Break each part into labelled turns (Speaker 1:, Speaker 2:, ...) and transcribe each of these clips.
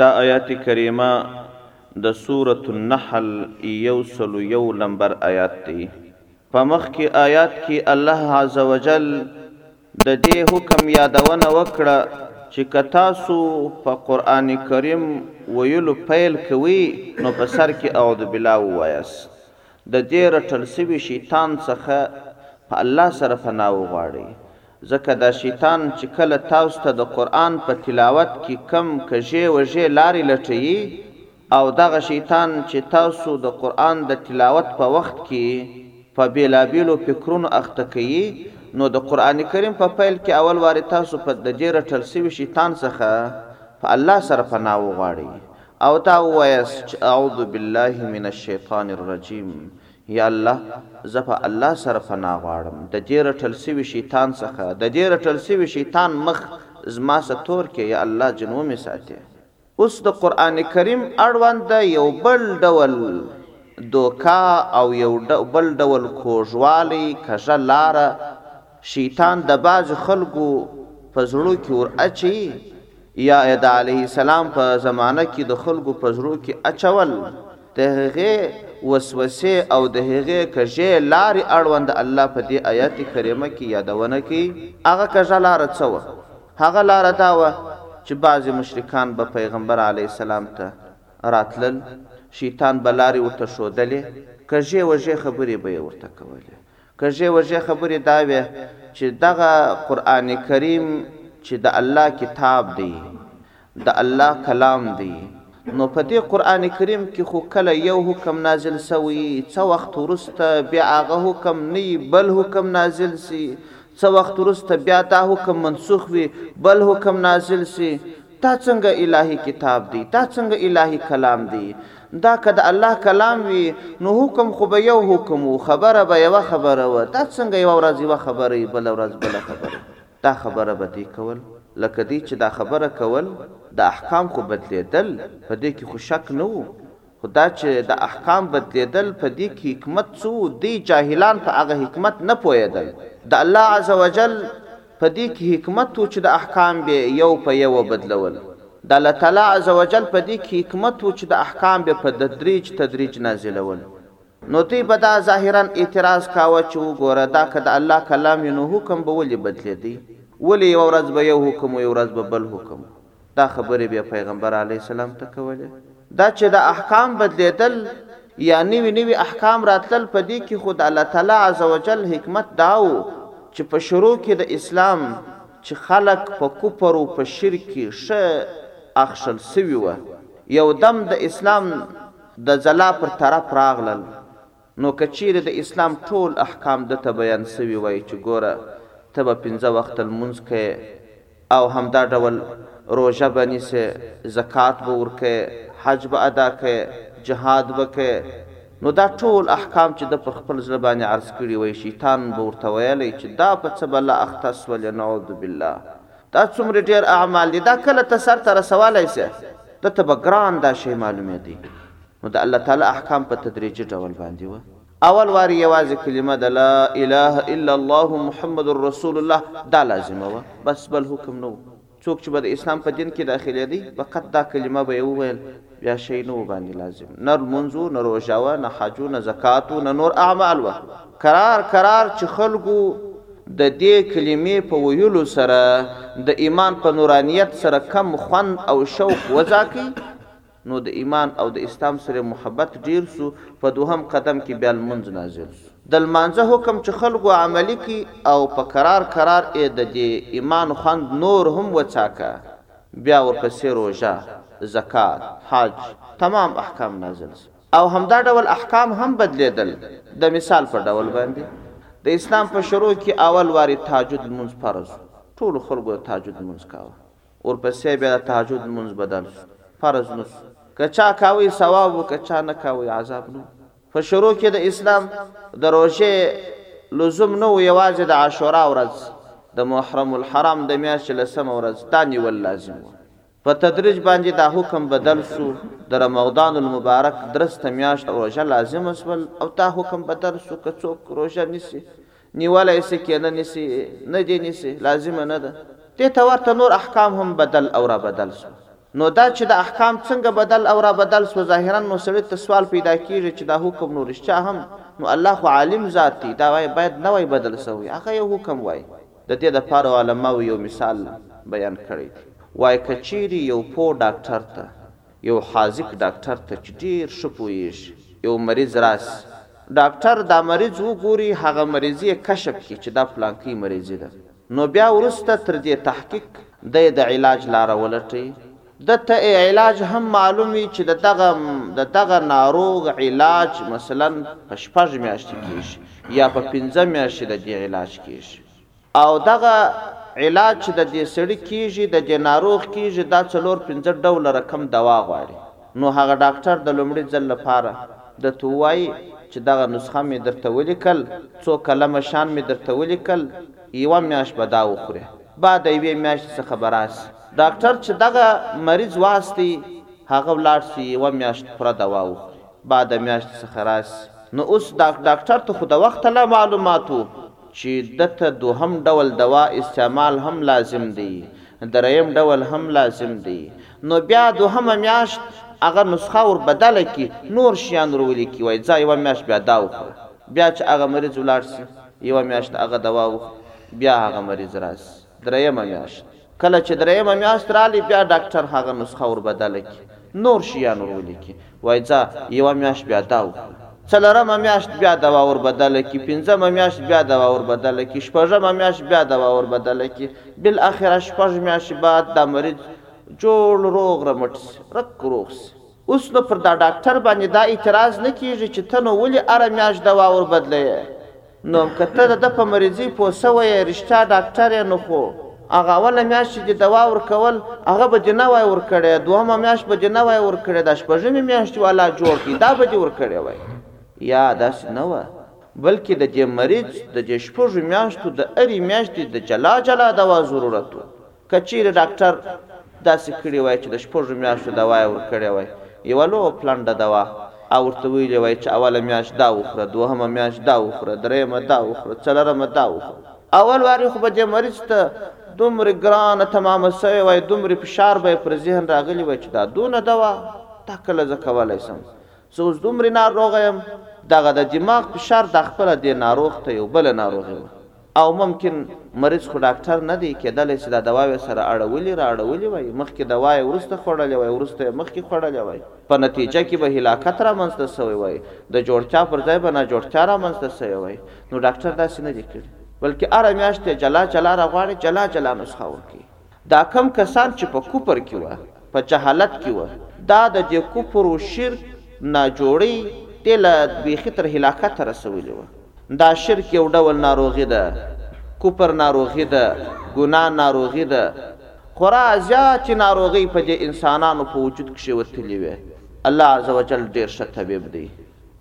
Speaker 1: دا آیات کریمه د سورة النحل یو سل او یو لمبر آیات دی. په مخکې آیات کې الله عزوجل د دې حکم یادونه وکړه چې که تاسو په قرآن کریم ویلو پیل کوئ نو په سر کې اعوذ بالله ووایاست، د دې رټل شوي شیطان څخه په الله سره پناه وغواړئ ځکه دا شیطان چې کله تاسو ته د قرآن په تلاوت کې کوم کږې وږې لارې لټوي او دغه شیطان چې تاسو د قرآن د تلاوت په وخت کې په بېلابېلو فکرونو اخته کوي نو د قرآن کریم په پیل کې اول وارې تاسو په د دې رټل شوي شیطان څخه په الله سره پناه وغواړئ او دا ووایاست چې اعوذ بالله من الشیطان الرجیم یا الله زه په الله سره پناه غواړم ددې رټل شوي شیطان څخه ددې رټل شوي شیطان مخ زما سه تور کې یا الله جن ومې ساتې. اوس د قرآن کریم اړوند یو بل ډول دوکه او یو بل ډول کوږوالی، کږه لاره، شیطان د بعضو خلکو په زړو کې ور اچي یا یې د علیه السلام په زمانه کې د خلکو په زړو کې اچول د هغې وسوسې او د هغې کږې لارې اړوند الله په دې آیات کریمه کې یادونه کوي هغه کږه لاره څه وه هغه لاره دا وه چې بعضې مشرکان به پیغمبر علیه السلام ته راتلل شیطان به لارې ورته ښودلې کږې وږې خبرې به یې ورته کولې کږې وږې خبرې دا وې چې دغه قرآن کریم چې د الله کتاب دی، د الله کلام دی، نو په دې قرآن کریم کې خو کله یو حکم نازل شوی، څه وخت وروسته بیا هغه حکم نه وي، بل حکم نازل شي، څه وخت وروسته بیا دا حکم منسوخ وي، بل حکم نازل شي، دا څنګه الهي کتاب دی دا څنګه الهي کلام دی دا که د الله کلام وی نو حکم خو به یو حکم وو خبره به یوه خبره وه دا څنګه یوه ورځ یوه خبره وی بله ورځ بله خبره دا خبره به دی کول لکه دی چه دا خبره کول دا احکام خو بدلیدل په دی کی خو شک نه وو خو دا چې د احکام بدلېدل په دې کې حکمت څه وو؟ دوی جاهلان په هغه حکمت نه پوهېدل. د الله عزوجل په دې کې حکمت وو چې د احکام به یو په یوه بدلول. د الله تعالی عزوجل په دې کې حکمت وو چې د احکام به په ددریج تدریج نازلول. نو دوی به دا ظاهراً اعتراض کاوه چې وګوره دا که د الله کلام وي نو حکم به ولې بدلېدی؟ ولې یوه ورځ به یو حکم و یو ورځ به بل حکم و؟ دا خبرې به یې پیغمبر علیه السلام ته کولې. دا چې دا احکام بدلېدل یا نوي نوي احکام راتلل په دې کې خو د الله تعالی عزوجل حکمت دا و چې په شروع کې د اسلام چې خلک په کفر او په شرک کې ښه اخښل شوي وه یو دم د اسلام د ځلا پر طرف راغلل. نو که چیرې د اسلام ټول احکام ده ته بیان شوي وای چې ګوره ته به پنځه وخته لمونځ کوې او همدا ډول روژه به نیسې، زکات به ورکوې، حج به ادا کوې، جهاد به کوې، نو دا ټول احکام چې ده په خپل زړه باندې عرض کړي وای شیطان به ورته ویلی چې دا په څه بلا اخته شولې نعوذ بالله دا څومرې ډیر اعمال دي دا کله ته سرته رسولی شې، ده ته به ګران دا شی معلومیدی. نو د الله تعالی احکام په تدريجي ډول باندې وه، اول وار يوازې کلمه د لا اله الا الله محمد رسول الله دا لازمه وه بس بل حکم نه وو، څوک چې به د اسلام په دين کې داخلېدی فقط دا کلمه به يې وويل بيا شی نه وو باندې لازم، نه لمونځ وو، نه روژه وه، نه حج وو، نه زکات وو، نه نور اعمال وه، کرار کرار چې خلکو د دې کلمې په ويلو سره د ايمان په نورانيت سره کم خوند او شوق وځاکی، نو د ایمان او د اسلام سره یې محبت ډېر سو، په دوهم قدم کي بیا لمونځ نازل سو. د لمانځه حکم چي خلګو عملي کړ او په کرار کرار ئې د دې ایمان خوند نور هم وڅاکه، بیا ورپسې روژه، زکات، حج، تمام احکام نازل سول. او همدا ډول احکام هم بدلېدل، د مثال په ډول باندي، د اسلام په شروع کي اول واري تهجد لمونځ فرض سو، ټولو خلګو د تهجد لمونځ کاوه، ورپسې بیا د تهجد لمونځ بدل شو، فرض نه شو، که چا کاوه ثواب و که چا نه کاوه عذاب نه و، په شروع کې د اسلام د روژې لزوم نه و، یوازې د عاشورا ورځ، د محرم الحرام د میاشتې لسمه ورځ، دا نیول لازم و، په تدریج باندې دا حکم بدل شو، د رمغدان المبارک درسته میاشت روژه لازمه شول او دا حکم بدل شو، که څوک روژه نیسي نیولای سي که نه نیسي نه دې نیسي لازمه نه ده. دې ته ورته نور احکام هم بدل او رابدل سوه نو دا چي دا احکام څنګه بدل او رابدل سوه ظاهرا نو سړي ته سوال پیدا کیږي چي دا حکم نو رښتیا هم نو الله خو عالم ذات دی دا باید نه وای بدل سوی هغه یو حکم وای. د دې د پاره علماوو یو مثال بیان کړی دی وایې که چیري یو پوه ډاکټر ته. یو حاذق ډاکټر ته چې ډېر ښه پوهېږي یو مریض راشي، ډاکټر دا مریض وګوري، هغه مریضي یې کشف کړي چې دا پلانکۍ مریضي ده، نو بیا وروسته تر دې تحقیق، دی د علاج لاره ولټوي، ده ته یې علاج هم معلوم وي چې د دغه د دغه ناروغ علاج مثلاً په شپږ میاشتې کېږي یا په پنځه میاشتې د دې علاج کېږي. او دغه علاج چې د دې سړي کېږي، د دې ناروغ کېږي، دا څلور پنځه ډوله رقم دوا غواړي. نو هغه ډاکټر د لومړي ځل لپاره درته ووايي چې دغه نسخه مې درته وليکل، څو قلمه شان مې درته وليکل، يوه مياشت به دا وخورې، بعد يوې مياشتې څخه به راشي. ډاکټر چې دغه مريض واستوي، هغه ولاړ شي، يوه مياشت پوره دوا وخوري. به د میاشتې څخه راسي نو اوس دا ډاکټر ته خو د وخته لا معلومات وو چي ده ته دوهم ډول دوا استعمال هم لازم دی دریم ډول هم لازم دی نو بیا دوهمه میاشت هغه نسخه ور بدله کړي نور شیان ور ولیکي وایي ځه یوه میاشت بیا دا وخوره بیا چي هغه مریض ولاړ سي یوه میاشت هغه دوا وخوري بیا هغه مریض راسي. درېيمه مياشت کله چې درېيمه مياشت رالی بيا ډاکټر هغه نسخه ور بدله کړي نور شيان ور وليکي وايي ځه يوه مياشت بيا دا وکړه څلورمه مياشت بيا دوا ور بدله کړي پنځمه مياشت بيا دوا ور بدله کړي شپږمه مياشت بيا دوا ور بدله کړي بالاخره شپږ مياشتې بعد دا مريض جوړ روغ رمټ شي رک روغ شي. اوس نو پر دا ډاکټر باندې دا اعتراض نه کېږي چې ته نو ولې هره میاشت دوا ور بدلوې؟ نو هم که ته د ده په مریضۍ پوه شوی یې، رښتیا ډاکټر یې، نو خو هغه اوله میاشت چې دې دوا ورکول، هغه به دې نه وای ورکړی، دوهمه میاشت به دې نه وای ورکړی، دا شپږمې میاشتې والا جوړ کړ، دا به دې ورکړې وای. یا داسې نه وه، بلکې د دې مریض د دې شپږو میاشتو د هرې میاشتې د جلا جلا دوا ضرورت و. که چیرې ډاکټر داسې کړي وای چې د شپږو میاشتو دوا یې ورکړې وای، یوه لو پلنډه دوا، او ورته ویلي وای چې اوله میاشت دا وخوره، دوهمه میاشت دا وخوره، دریمه دا وخوره، څلورمه دا وخوره. اول واري خو به دې مریض ته دومرې ګرانه تمامه شوې وای، دومرې فشار به یې پر ذهن راغلي وای چې دا دونه دوا، دا کله زه کولی شم؟ زه اوس دومرې ناروغه یم. دغه د دماغ فشار دا خپله دې ناروغ ته یو بله ناروغي وه. او ممکن مريض خو ډاکټر نه دی، کېدلی شي دا دوا وې سره اړولي را اړولي وای، مخکې دوا يې وروسته خوړلې وای، وروسته يې مخکې خوړلې وای، په نتيجه کې به هلاکت رامنځ ته شوی وای، د جوړتيا پر ځای به ناجوړتيا رامنځ ته شوې وای، نو ډاکټر داسې نه دي کړي، بلکې هره مياشت يې جلا جلا را غواړي، جلا جلا نسخه ورکوي. دا کوم کسان چې په کفر کې وه، په جهالت کې وه، دا د دې کفر و شرک، ناجوړۍ، دې لا بېخي تر هلاکته رسولي وه. دا شرک یو ډول ناروغي ده، کفر ناروغي ده، ګناه ناروغي ده، خورا زیاتې ناروغۍ په دې انسانانو په وجود کښې وتلي وې، الله عزوجل ډېر ښه طبیب دی،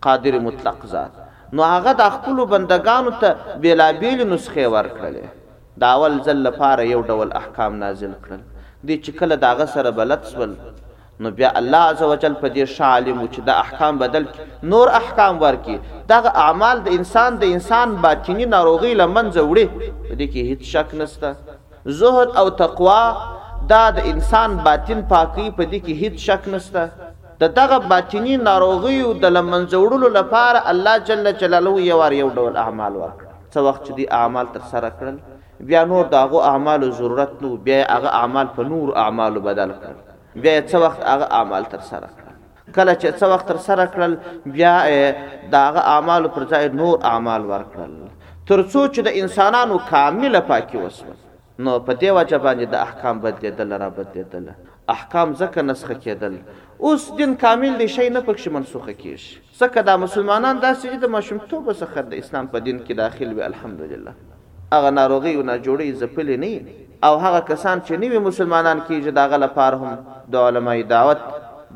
Speaker 1: قادر مطلق ذات، نو هغه دا خپلو بندګانو ته بېلابېلې نسخې ورکړلې. د اول ځل لپاره یو ډول احکام نازل کړل دی چې کله د هغه سره بلد سول نو بیا الله عزوجل په دې ښه عالم و چې د احکام بدل کی نور احکام ورکی دغه اعمال د انسان د انسان باطنی ناروغی له منځه وړي په دې کې هیڅ شک نسته زهد او تقوا دا د انسان باطن پاکی په دې کې هیڅ شک نسته د دغه باطنی ناروغیو د لمنځه وړلو لپاره الله جل جلاله یو وار یو ډول اعمال ورکړ څه وخت چې دوی اعمال تر سره کړل بیا نور د هغو اعمالو ضرورت نه و، بیا یې هغه اعمال په نورو اعمالو بدل کړل، بیا یې څه وخت هغه اعمال تر سره کړل، کله چې یې څه وخت تر سره کړل بیا یې د هغه اعمالو پر ځای نور اعمال ورکړل، تر څو چې د انسانانو کامله پاکي وشول. نو په دې وجه باندې د احکام بدلېدل را بدلېدل احکام ځکه نسخه کېدل اوس دين کامل دی شی نه پکښې منسوخه کېږي ځکه دا مسلمانان داسې دي د ماشومتوبه څخه د اسلام په دين کې داخل وي الحمدلله هغه ناروغۍ او ناجوړۍ ځپلي نه او هغه کسان چې نوي مسلمانان کېږي د هغه لپاره هم د علماء دعوت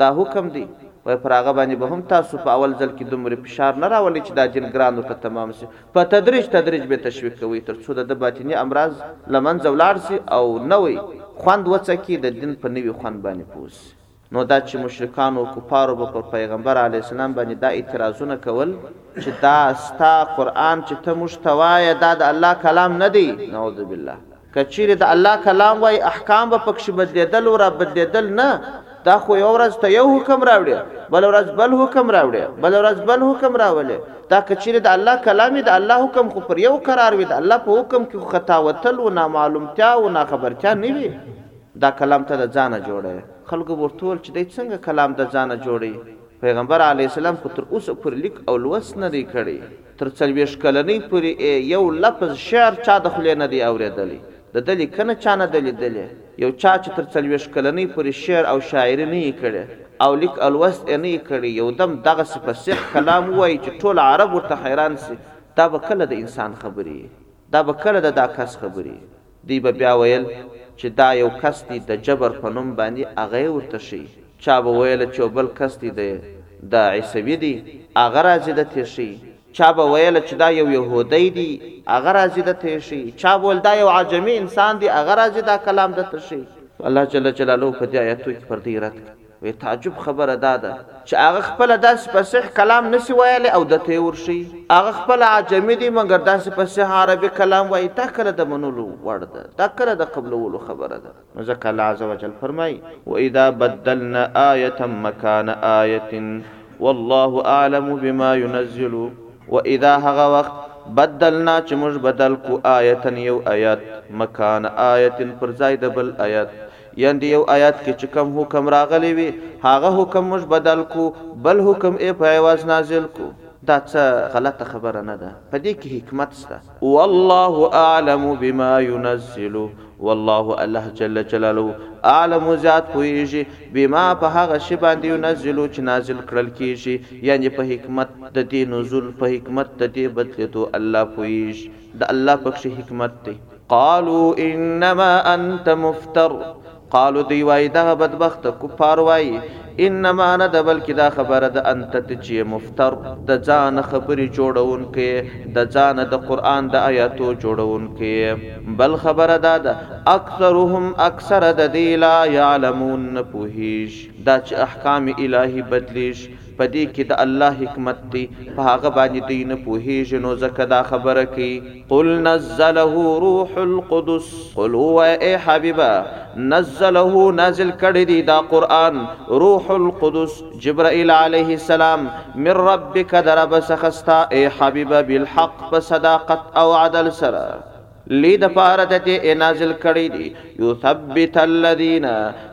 Speaker 1: دا حکم دی وای پر هغه باندې به هم تاسو په اول ځل کې دومره فشار نه راولئ چې دا دين ګران ورته تمام شي په تدریج تدریج به تشویق کوی تر څو د ده باطنی امراض له منځه ولاړ شی او نوی خوند وڅکی د دین په نوی خوند باندی پوه شی نو دا چی مشرکانو او کفارو به پر پیغمبر علیه السلام باندی دا اعتراضونه کول چی دا ستا قرآن چی ته موږ ته وایه دا د الله کلام نه دی نعوذ بالله. که چیرې د الله کلام وای احکام به پکښې بدلیدل او را بدلیدل نه دا خو یو ورځ ته یو حکم راوړې بل ورځ بل حکم راوړې بل ورځ بل حکم راولې دا که چیرې د الله کلام وی د الله حکم خو پر یو قرار وی د الله په حکم کې خو خطا وتل او نامعلومتیا او ناخبرتیا نه وی دا کلام ته د ځانه جوړه یې خلکو به ورته ویل چې دی څنګه کلام د ځانه جوړوي پیغمبر علیه السلام خو تر اوسه پورې لیک او لوست نه دی کړی. تر څلوېښت کلنۍ پورې ئې يو لفظ شعر چا د خولې نه دی اورېدلی، د ده ليکنه چا نه ده ليدلې، يو چا چې تر څلوېښت کلنۍ پورې شعر او شاعري نه يي کړې او ليک او لوست ئې نه يي کړی يو دم دغسې فصيح کلام ووايي چې ټول عرب ورته حيران شي دا به کله د انسان خبرې يي؟ دا به کله د دا کس خبرې يي؟ دوی به بیا ویل چې دا یو کس دی د جبر په نوم باندی هغه یې ورته ښیی چا به ویل چې یو بل کس دی د د عیسوی دی هغه راځی ده ته یې ښیی چا به ویل چې دا یو یهودی دی هغه راځی ده ته یې ښیی چا به ویل دا یو عجمی انسان دی هغه راځی دا کلام ده ته ښیی. الله جل جلاله په دې آیاتو کې پر دوی رد کوي. وې تعجب خبره دا ده چې هغه خپله داسې فصیح کلام نه سي ویلی او ده ته یې ورښیي هغه خپله عجمي دی مګر داسې فصیح عربي کلام وایي دا کله د منلو وړ ده دا کله د قبلولو خبره ده نو ځکه الله عز وجل فرمایي واذا بدلنا آیة مکان آیة والله اعلم بما ينزل واذا هغه وخت بدلنا چې موږ بدل کو آیة یو آیت مکان آیة پر ځای د بل آیت يعنې يو آيت کې چې کوم حکم راغلی وي هغه حکم موږ بدل کړو بل حکم ئې په عوض نازل کړو دا څه غلطه خبره نه ده په دې کې حکمت شته. والله اعلم بما ينزل والله الله جل جلاله اعلم زيات پوهېږي بما په هغه شي باندې ينزل چې نازل کړل کېږي يعنې په حکمت ددې نزول په حکمت ددې بدلېدو الله پوهېږي. د الله پکښې حکمت دی. قالو انما انت مفتر قالو دوی وايي دغه بدبخت، کفار، وايي انما نه ده بلکې دا خبره ده انت ته چې يې مفتر د ځانه خبرې جوړونکی يې د ځانه د قرآن د آياتو جوړونکی يې بل خبره دا ده اکثرهم اکثره د دې لا يعلمون نه پوهيژ دا چې احکام الهي بدليژ په دې کي د الله حکمت دی، په هغه باندي دوی نه پوهېږي نو ځکه دا خبره کوي. قل نزله روح القدس، قل ووایه ای حبیبه، نزله نازل کړی دی دا قرآن، روح القدس، جبرائیل علیه السلام، من ربک د رب څخه ستا ای حبیبه بالحق په صداقت او عدل سره. لي د پاره د دې ئې نازل کړي دي، يثبت الذين،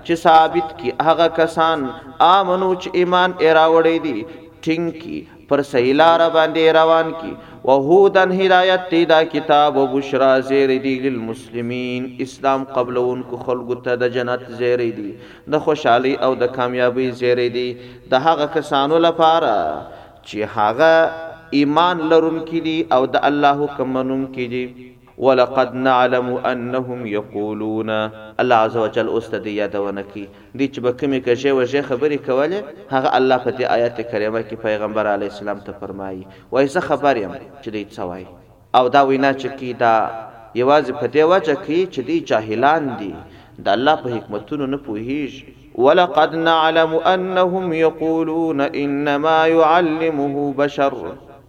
Speaker 1: چي ثابت کي هغه کسان، آمنو چي ايمان ئې راوړی دي، ټينګ کي، پر صحيح لاره باندي ئې روان کي، وهدی، هدايت دی دا کتاب، وبشرا، زېری دی، للمسلمين، اسلام قبلوونکو خلګو ته، د جنت زېری دی، د خوشحالۍ او د کاميابۍ زېری دی، د هغه کسانو لپاره، چې هغه ایمان لرونکي دي او د الله حکم منونکي دي، ولقد نعلم انهم یقولون، الله عزوجل اوس د دې یادونه کوي، دوی چې به کومې کږې وږې خبرې کولې، هغه الله په دې آیت کریمه کې پیغمبر علیه السلام ته فرمايي، وایي زه خبر یم چې دوی څه وایي. او دا وینا چې کوي دا یوازې په دې وجه کوي چې دوی جاهلان دي، د الله په حکمتونو نه پوهېږي. ولقد نعلم انهم یقولون انما يعلمه بشر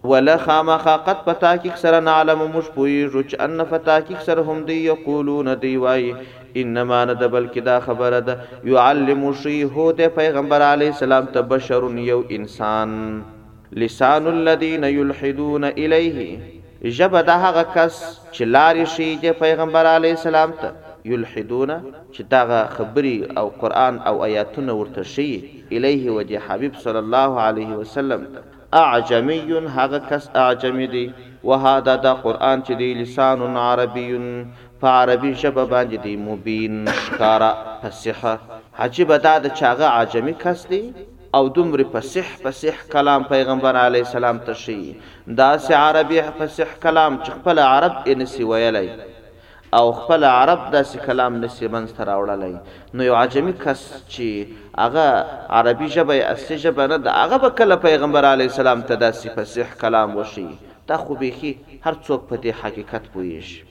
Speaker 1: وله خامخا قد په تحقیق سره نعلم موږ پوهېږو چې ان په تحقیق سره هم دوی یقولون دوی وایي انما نه ده بلکې دا خبره ده يعلمه ښيي هو دی پیغمبر علیه السلام ته بشر یو انسان لسان الذين يلحدون اليه ژبه د هغه کس چې لارې ښيي دې پیغمبر علیه السلام ته، یلحدون چې دغه خبرې او قرآن او ایاتونه ورته ښيي، الیه و دې حبیب صلی الله علیه وسلم ته، اعجمي هغه کس اعجمي دی، وهذا دا قرآن چې دی لسان عربي په عربي ژبه باندې دی مبین ښکاره، فصیح، عجیبه دا د چې هغه اعجمي کس دی، او دومره فصیح فصیح کلام پیغمبر علیه السلام ته ښیی داسی عربیح فصیح کلام چی خپله عرب ېې نسی ویلی او خپله عرب داسی کلام نسی منځ ته راوړلی نو یو عجمی کس چی هغه عربی ژبه ېې اصلی ژبه نه ده هغه به کله پیغمبر علیه السلام ته داسی فصیح کلام وښیی دا خو بیخی هر څوک په دی حقیقت پوهیږی.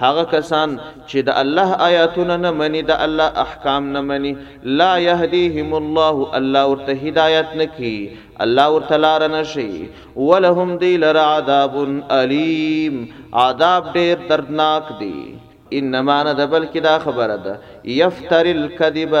Speaker 1: هغه کسان چی د الله آیاتونه نه منی د الله احکام نه منی لا یهدیهم الله الله ورته هدایت نه کی الله ورته لاره نه ښیی ولهم دوی لره عذاب الیم عذاب ډیر دردناک دی انما نه ده بلکه دا خبره ده یفتری الکذب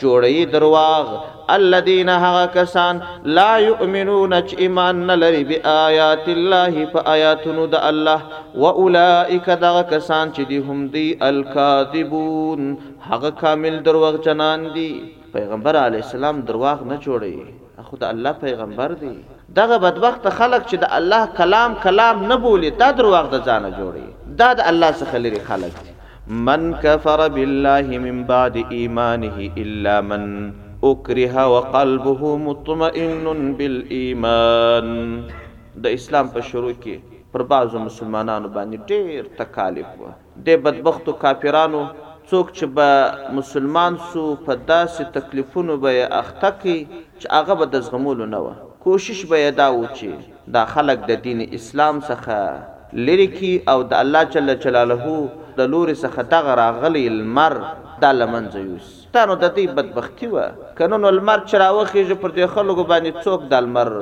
Speaker 1: جوړوي درواغ الذین هغه کسان لا یؤمنون چې ایمان نه لري بآیات الله په آیاتونو د الله واولئک دغه کسان چې دي هم دی الکاذبون هغه کامل درواغجنان دي پیغمبر علی السلام درواغ نه جوړوي دا خو د الله پیغمبر دی. دغه بدبخت خلک چې د الله کلام کلام نه بولي دا درواغ د ځانه جوړي دا د الله څخه لري خلک دي من کفر بالله من بعد ایمانه الا من اکره وقلبه مطمئن بالایمان د اسلام په شروع کې پر بعضو مسلمانانو باندې ډېر تکالیف و دې بدبختو کافرانو څوک چې به مسلمان سو په داسې تکلیفونو به یې اخته کړ چې هغه به د زغمولو نه وه، کوشش به یې دا وو چې دا خلک د دین اسلام څخه لیرې کړي او د الله جل جلاله د لورې څخه دغه راغلی لمر دا له منځه یوسي. دا نو ددوی بدبختي وه کنه نو لمر چې راوخیژي پر دې خلکو باندې څوک دالمر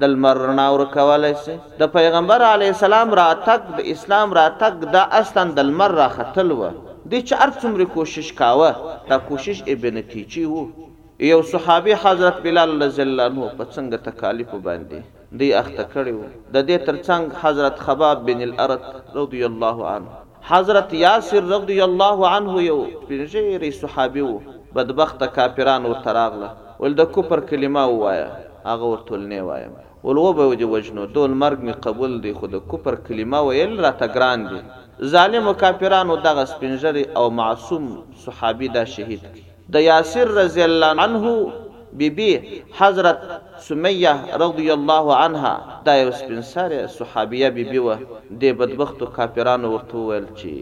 Speaker 1: دلمر رڼا ورکولای شي دپیغمبر علیه السلام راتګ د اسلام راتګ دا اصلا دلمر راختل وه دوی چې هرڅومره کوشش کاوه دا کوشش ئې بې نتیجې وو یو صحابي حضرت بلال رضی الله عنه په څنګه تکالیفو باندې دوی اخته کړي وو ددې ترڅنګ حضرت خباب بن الارت رضی الله عنه. حضرت یاسر رضی الله عنه یو سپین ږیری صحابي وو، بدبخته کافران ورته راغله ویل د کفر کلمه ووایه، هغه ورته ویل نې وایم، ویل وبه دې وژنو، ده ویل مرګ مې قبول دی خو د کفر کلمه ویل راته ګران دي، ظالمو کافرانو دغه سپین ږیری او معصوم صحابي دا شهید کړي. د یاسر رضی الله عنه بی بی حضرت سمیه رضی الله عنها دا یوه سپین سرې صحابیه بی بی وه، دې بدبختو کافرانو ورته وویل چی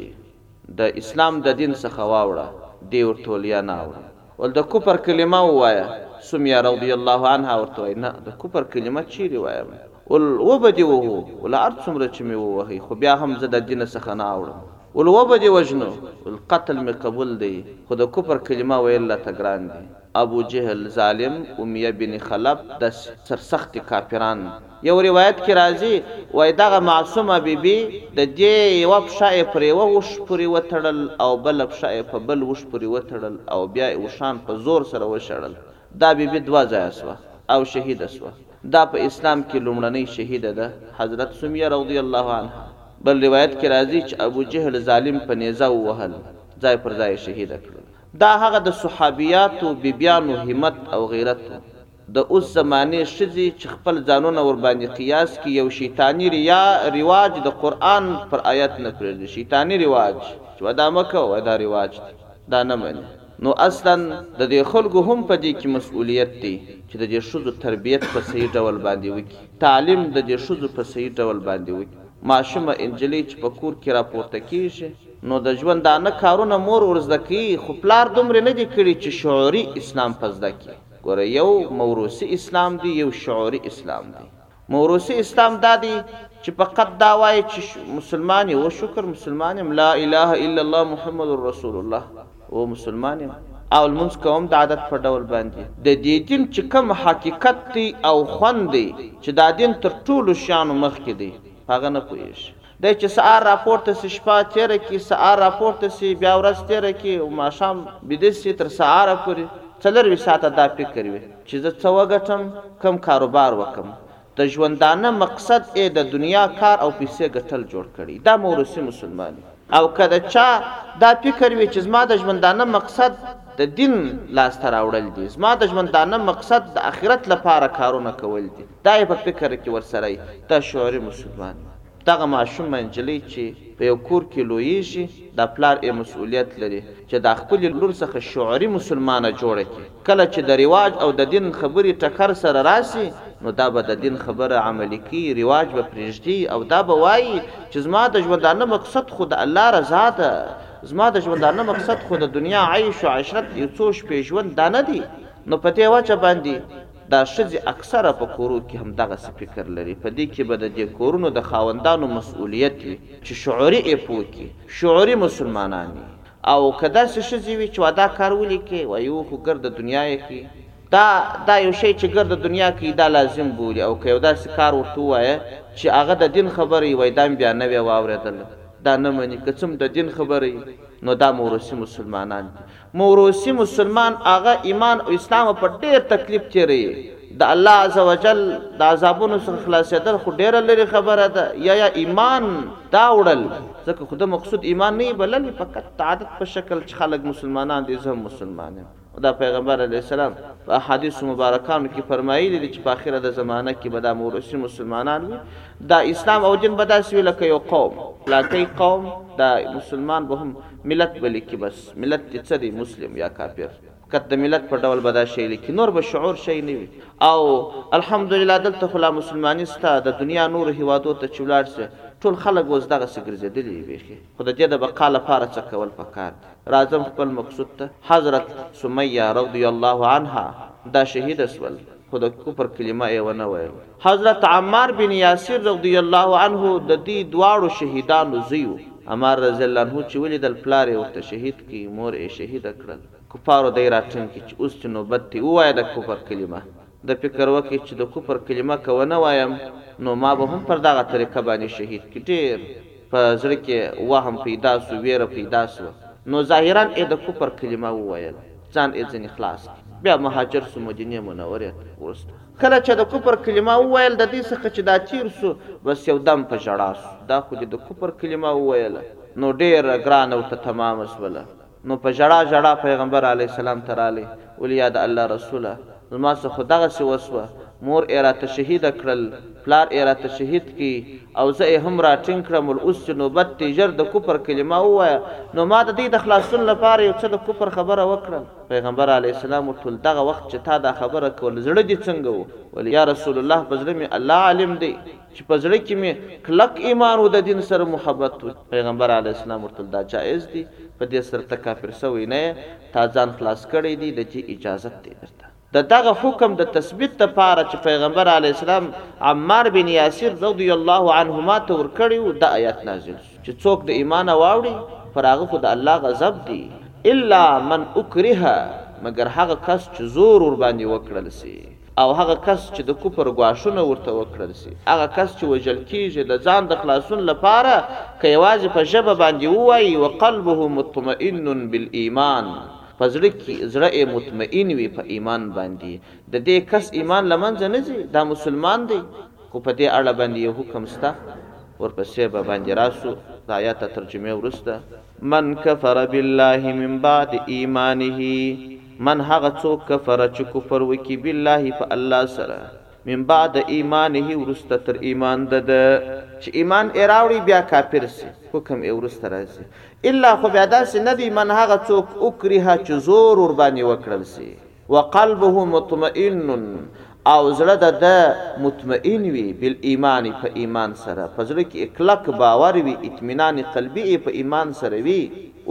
Speaker 1: د اسلام د دین څخه واوړه، دې ورته وویل یا نه اوړم، ول د کفر کلمه ووایه، سمیه رضی الله عنها ورته وایی نه د کفر کلمه چیری وایم، ول وبه دې وهو، ول هر څومره چی می ووهی خو بیا هم زه د دین څخه نه اوړم. ول وبه دې وژنو ول قتل مې قبول دی خو د کفر کلمه ویل راته ګران دي ابو جهل ظالم امیه بن خلف داسې سرسختې کافران یو روایت کې راځي وایي دغه معصومه بي بي د دې یوه پښه یې پر یوه اوښ پورې وتړل او بله پښه یې په بل اوښ پورې وتړل او بیا یې اوښان په زور سره وشړل دا بي بي دوه ځایه شوه او شهیده شوه دا په اسلام کې لومړنۍ شهیده ده حضرت سمیه رضی الله عنها بل روایت کې راځي چې ابو جهل ظالم په نیزه ووهل ځای پر ځای یې شهیده کړل دا هغه د صحابیاتو بي بیانو همت او غیرت و د اوس زمانې ښځې چې خپل ځانونه ورباندې قیاس کړي یو شیطاني ریا رواج د قرآن پر آیت نه پرېږدي شیطاني رواج چې وه دا مه کوه وایي دا رواج دی دا نه مني. نو اصلا د دې خلکو هم په دې کې مسؤلیت دی چې د دې ښځو تربیت په صحیح ډول باندې وکړي، تعلیم د دې ښځو په صحیح ډول باندې وکړي. ماشومه انجلۍ چې په کور کې راپورته کېږي، نو د ژوندانه کارونه مور ور زده کوي، خو پلار دومره نه دي کړي چې شعوري اسلام په زده کړي. ګوره یو موروثي اسلام دی، یو شعوري اسلام دی. موروثي اسلام دا دی چې فقط دا وایې چې مسلمان یم او شکر مسلمان یم لا اله الا الله محمد رسول الله او مسلمان یم او لمونځ کوم د عادت په ډول باندې د دې دین چې کوم حقیقت دی او خوند دی چې دا دین تر ټولو شیانو مخکې دی په هغه نه پوهېږي. دی چې سهار راپورته شي، شپه تېره کړي، سهار راپورته شي، بیا ورځ تېره کړي او ماښام بیده شي، تر سهاره پورې څلرویشت ساعته دا فکر وي چې زه څه وګټم، کوم کاروبار وکړم، د ژوندانه مقصد ئې د دنیا کار او پیسې ګټل جوړ کړی، دا موروثي مسلمان وي. او که د چا دا فکر وي چې زما د ژوندانه مقصد د دین لاسته راوړل دي، زما د ژوندانه مقصد د اخرت لپاره کارونه کول دي، دا یې په فکر کې ورسره یې دا شعوري مسلمان وي. دغه ماشومه نجلۍ چې په یو کور کې لوییږي دا پلار یې مسؤلیت لري چې دا خپلې لور څخه شعوري مسلمانه جوړه کړي. کله چې د رواج او د دین خبرې ټکر سره راشي نو دا به د دین خبره عملي کړي، رواج به پریږدي او دا به وایي چې زما د ژوندانه مقصد خو د الله رضا ده، زما د ژوندانه مقصد خو د دنیا عیش و عشرت یو څو شپې ژوند دا نه دی نو په دې وجه باندې دا ښځې اکثره په کورو کې هم دغسې فکر لري، په دې کې به د دې کورونو د خاوندانو مسؤلیت وي، چې شعوري ئې پوه کړي، شعوري مسلمانان ئې او که داسې ښځې وي، چې وادا کار ولې کوې؟ وايي او خو ګرده دنیا ئې کوي. دا دا یو شی چې ګرده دنیا کوي دا لازم بولي او که یو داسې کار ورته ووایه، چې هغه د دین خبره وي، وايي دا مې بیا نه وې واورېدله، دا نه مني، که څه هم د دین خبره وي، نو دا موروثي مسلمانان دي. موروثي مسلمان هغه ایمان او اسلام په ډېر تکلیف تېروي، د الله عزوجل د عذابونو څخه خلاصېدل خو ډېره لرې خبره ده، یا یا ایمان دا وړل، ځکه خو ده مقصود ایمان نه یي بللی فقط د عادت په شکل چې خلک مسلمانان دي زه هم مسلمان یم، او دا پیغمبر علیه السلام په احادیثو مبارکانو کې فرمایلي دي چې په اخره د زمانه کې به دا موروثي مسلمانان وي دا اسلام او دین به داسې وي لکه یو قوم. لاکۍ قوم دا مسلمان به هم ملت بلي کي بس. ملت دي څه دي مسلم يا کافر فقط د ملت په ډول به دا شی لیکي نور به شعور شی نه وي او الحمدلله دلته خو لا مسلماني سته د دنیا نورو هیوادو ته چې ولاړ سې ټول خلک اوس دغسې ګرځېدلي دي بیخي خو د دې د بقا لپاره څه کول پکار دي راځم خپل مقصود ته حضرت سمیه رضی الله عنها دا شهیده سول خو د کفر کلمه ئې ونه ويله. حضرت عمار بن ياسر رضی الله عنه د دې دواړو شهيدانو زوی وو. عمار رضی الله عنه چې وليدل پلار ئې ورته شهيد کړي، مور ئې شهيده کړل. کفارو دی را ټنګ کړي چې اوس چې نوبت دی ووايه د کفر کلمه. ده فکر وکړي چې د کفر کلمه که ونه وايم نو ما به هم پر دغه طريقه باندې شهيد کړي. ډېر. په زړه کې وهم پیدا شو، ویره پیدا شوه، نو ظاهراً ئې د کفر کلمه وویله، ځان ئې ځنې خلاص کړ، بیا مهاجر شو مدینې منورې ته. اوس. کله چې د کفر کلمه وویل، د دې څخه چې دا تیر شو، بس یو دم په ژړا شو، دا خو دې د کفر کلمه وویله، نو ډیره ګرانه ورته تمامه شوله. نو په ژړا ژړا پیغمبر علیه السلام ته رالی ویل یا د الله رسوله زما سه خو دغسی وسوه مور ئې راته شهیده کړل پلار ئې راته شهید کی او زه ئې هم راټینګ کړم ول اوس چه نوبت دی ژر د کفر کلمه ووایه نو ما د دی د خلاصون لپاره یو څه د کفر خبره وکړل پیغمبر علیه السلام ورته ویل دغه وخت چه تا دا خبره کول زړه دی څنګه وو ویل یا رسول الله په زړه می الله عالم دی. چې په زړه کې مې کلک ایمان و، د دین سره محبت و، پیغمبر علیه السلام ورته ویل، دا جائز دی، په دې سره ته کافر شوی نه یې، تا ځان خلاص کړی دی، د دې اجازت دی درته. د دغه حکم د تثبیت لپاره چې پیغمبر علیه السلام عمار بن یاسر رضی الله عنهما ته ورکړی و، دا آیت نازل شو، چې څوک د ایمانه واوړي، پر هغه خو د الله غضب دی، الا من اکره، مګر هغه کس چې زور ورباندې وکړل شي. او هغه کس چې د کفر ګواښونه ورته وکړل شي، هغه کس چې وژل کېږي، د ځان د خلاصون لپاره که یوازې په ژبه باندې ووايي، وقلبه مطمئن بالایمان، په زړه کې زړه یې مطمئن وي په ایمان باندې، د دې کس ایمان له منځه نه ځي، دا مسلمان دی، خو په دې اړه باندې یو حکم شته، ورپسې به باندې راشو د آیات د ترجمې وروسته. من کفر بالله من بعد ایمانه. من هغه څوک کفر چې کفر وکړي بالله په الله سره من بعد ایمانه وروسته تر ایمان دده. چې ایمان ئې راوړي بیا کافر شي حکم ئې وروسته راځي الا خو بیا داسې نه دی من هغه څوک اکره چې زور ورباندې وکړل شي وقلبه مطمئن او زړه د ده مطمئن وي بالایمان په ایمان سره په زړه کې یې کلک باور وي اطمینان قلبي یې په ایمان سره وي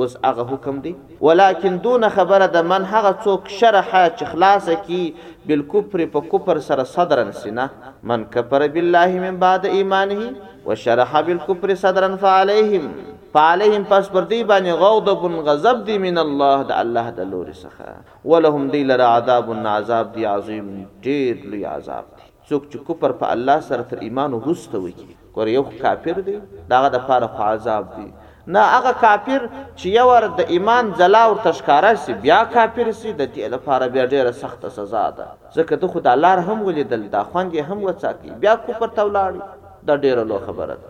Speaker 1: اوس هغه حکم دی ولکن دونه خبره ده من هغه څوک شرح چې خلاصه کړي بالکفر په کفر سره صدرا سینه من کفر بالله من بعد ایمانه وشرح بالکفر صدرا فعلیهم فعلیهم پس پر دوی باندې غضب غضب دی من الله د الله د لوري څخه ولهم دوی لره عذاب عذاب دی عظیم ډیر لوی عذاب دی څوک چې کفر په الله سره تر ایمان وروسته وکړي ګوره یو خو کافر دی د هغه دپاره خو عذاب دی نه هغه کافر چې یو وار د ایمان ځلا ورته ښکاره سي بیا کافر سي د دې لپاره بیا ډېره سخته سزا ده ځکه ده خو دا لار هم ولیدل دا خوند یې هم وڅاکئ بیا کفر ته ولاړئ دا ډېره لو خبره ده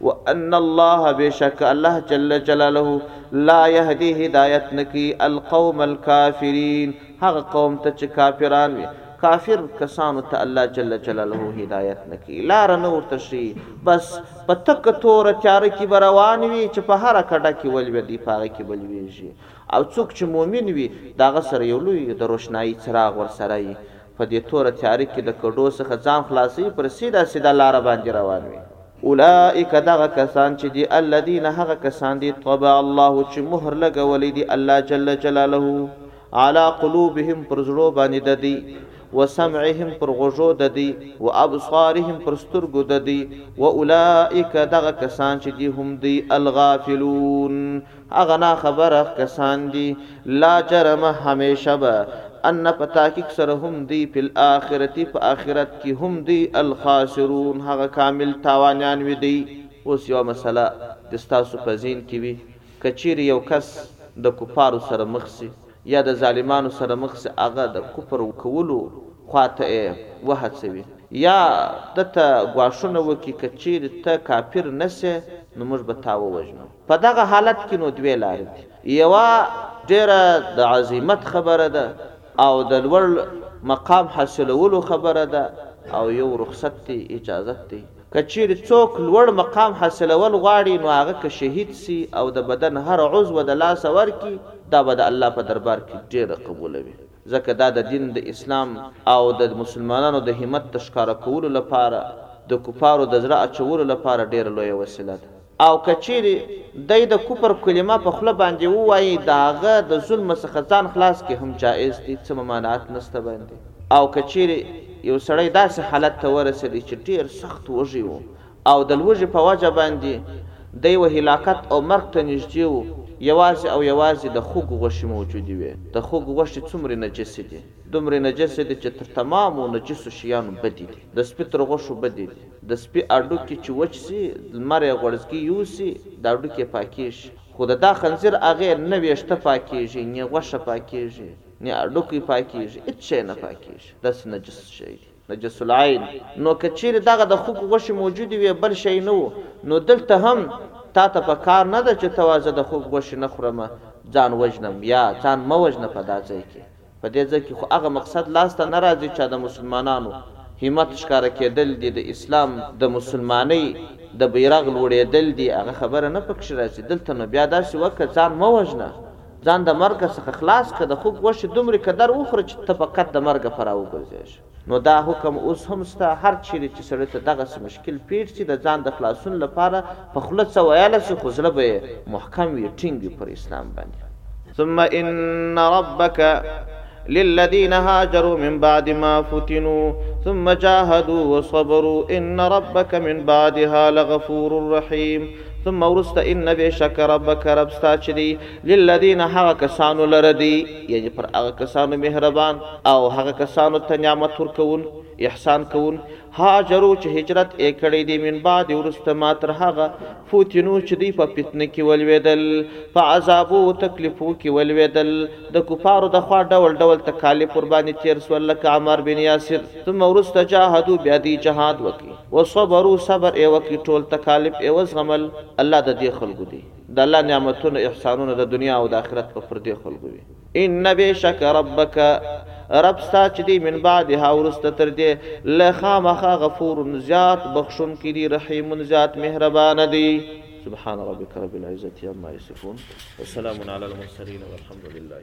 Speaker 1: وان الله بېشکه الله جل جلاله لا يهدي هدايت نه کوي القوم الکافرين هغه قوم ته چې کافران وي کافر کسانو ته الله جل جلاله هدايت نه کوي لاره نه ورته ښيي بس په تکه توره تياره کې به روان وي چې په هره کډه کې ولوېدی په هغه کې به لوېږي او څوک چې مؤمن وي د هغه سره يو لوی د روشنايي څراغ ورسره وي په دې توره تياره کې د کډو څخه ځان خلاصوي پر سيده سيده لاره باندې روان وي. اولئک دغه کسان چې دي الذین هغه کسان دي طبع الله چې مهر لګولی دي الله جل جلاله علی قلوبهم پر زړو باندې ددی وسمعهم پر غوږو ددی وابصارهم پر سترګو ددی واولئک دغه کسان چې دي هم دی الغافلون هغه نا خبره کسان دي لا جرمه هميشه به ان په تحقيق سره هم دوی في الاخرة په اخرت کي هم دوی الخاسرون هغه کامل تاوانيان وي دوی. اوس يوه مسئله دي ستاسو په ذهن کي وي که چيري يو کس د کفارو سره مخ سي يا د ظالمانو سره مخ سي هغه د کفر کولو خواته ئې وهڅوي يا ده ته ګواښونه وکړي که چيري ته کافر نه سې نو موږ به تا ووژنو. په دغه حالت کې نو دوې لارې دي یوه ډېره د عظیمت خبره ده او د لوړ مقام حاصلولو خبره ده او یو رخصت دی اجازت دی که چیرې څوک لوړ مقام حاصلول غواړي نو هغه که شهید سي او د بدن هر عضو د لاسه ورکړي دا به د الله په دربار کې ډېره قبولوي ځکه دا د دین د اسلام او د مسلمانانو د همت د ښکاره کولو لپاره د کفارو د زړه اچولو لپاره ډېره لویه وسیله ده او که چیري دی د کفر کلمه په خوله باندي ووایي د هغه د ظلم څخه ځان خلاص کړي هم جائز دی څه ممانعت نسته باندي او که چیري یو سړی داسي حالت ته ورسیدی چي ډیر سخت وږی وو او د لوږي په وجه باندي دی و هلاکت او مرګ ته نژدې وو یوازي او یوازي د خوږ غوښي موجودي وې د خوږ غوښي څومري نجسي دي دومري نجسي دي چي تر تمامو نجسو شیانو بدي دي د سپي تر غوښو بدي دي. د سپي اډوکي چې وچ شي، لمر یې غوړزګي یوسي، دا اډوکي یې پاکېږي. خو د دا خنځیر هغې نه وېښته پاکېږي، نې غوښه پاکېږي، نې اډوکی پاکېږي، هېڅ شی نه پاکېږي، داسې نجس شی دی، نجس العین. نو که چېرې دغه د خوګو غوښې موجودې وې، بل شی نه و، نو دلته هم تا ته په کار نه ده چې ته وایې زه د خوګ غوښې نه خورم، ځان وژنم، یا، ځان مه وژنه په دا ځای کې. په دې ځای کې خو هغه مقصد لاس ته نه راځي چا د مسلمانانو همت ښکاره کېدل دي، د اسلام. د مسلمانۍ د بیرغ لوړېدل دي، هغه خبره نه پکښې راځي، دلته نو بیا داسې وکړه، ځان مه وژنه، ځان د مرګه څخه خلاص کړه، د خوګ غوښې دومرې قدر وخوره چې ته فقط د مرګه په راوګرځېږې. نو دا حکم اوس هم شته هر چیرې چې سړي ته دغسې مشکل پیښ شي د ځان د خلاصون لپاره په خوله څه ویلای شي خو زړه به یې محکم وي ټینګ وي پر اسلام باندې. ثم ان ربک للذین هاجروا من بعد ما فتنوا ثم جاهدوا وصبروا ان ربک من بعدها لغفور رحیم ثم وروسته ان بېشکه ربک رب ستا چې دی للذین هغه کسانو لره دی یعنی پر هغه کسانو مهربان او هغه کسانو ته نعمت ورکون احسان کون هاجرو چې هجرت ای کړی دی من بعد ورسته ما تر هغه فوتنو چې دی په فتنه کې ولویدل په عذابو او تکلیفو کې ولویدل د کفارو د خوا ډول ډول تکالیف ور باندې تیر سو لکه عمر بن یاسر ثم ورسته جاهدو بیا دی جهاد وکي وصبرو صبر ای وکي ټول تکالیف ای وزغمل الله د دې خلکو دی د الله نعمتونه، احسانونه، د دنیا او د آخرت به پر دې خلکو وي. ان بېشکه ربک، رب ستا چې دی، من بعدها وروسته تر دې، له خامخا غفور، زیات بخښونکی دی، رحیم، زیات مهربانه دی. سبحان ربک رب العزة عما یصفون وسلام علی المرسلین والحمدللة.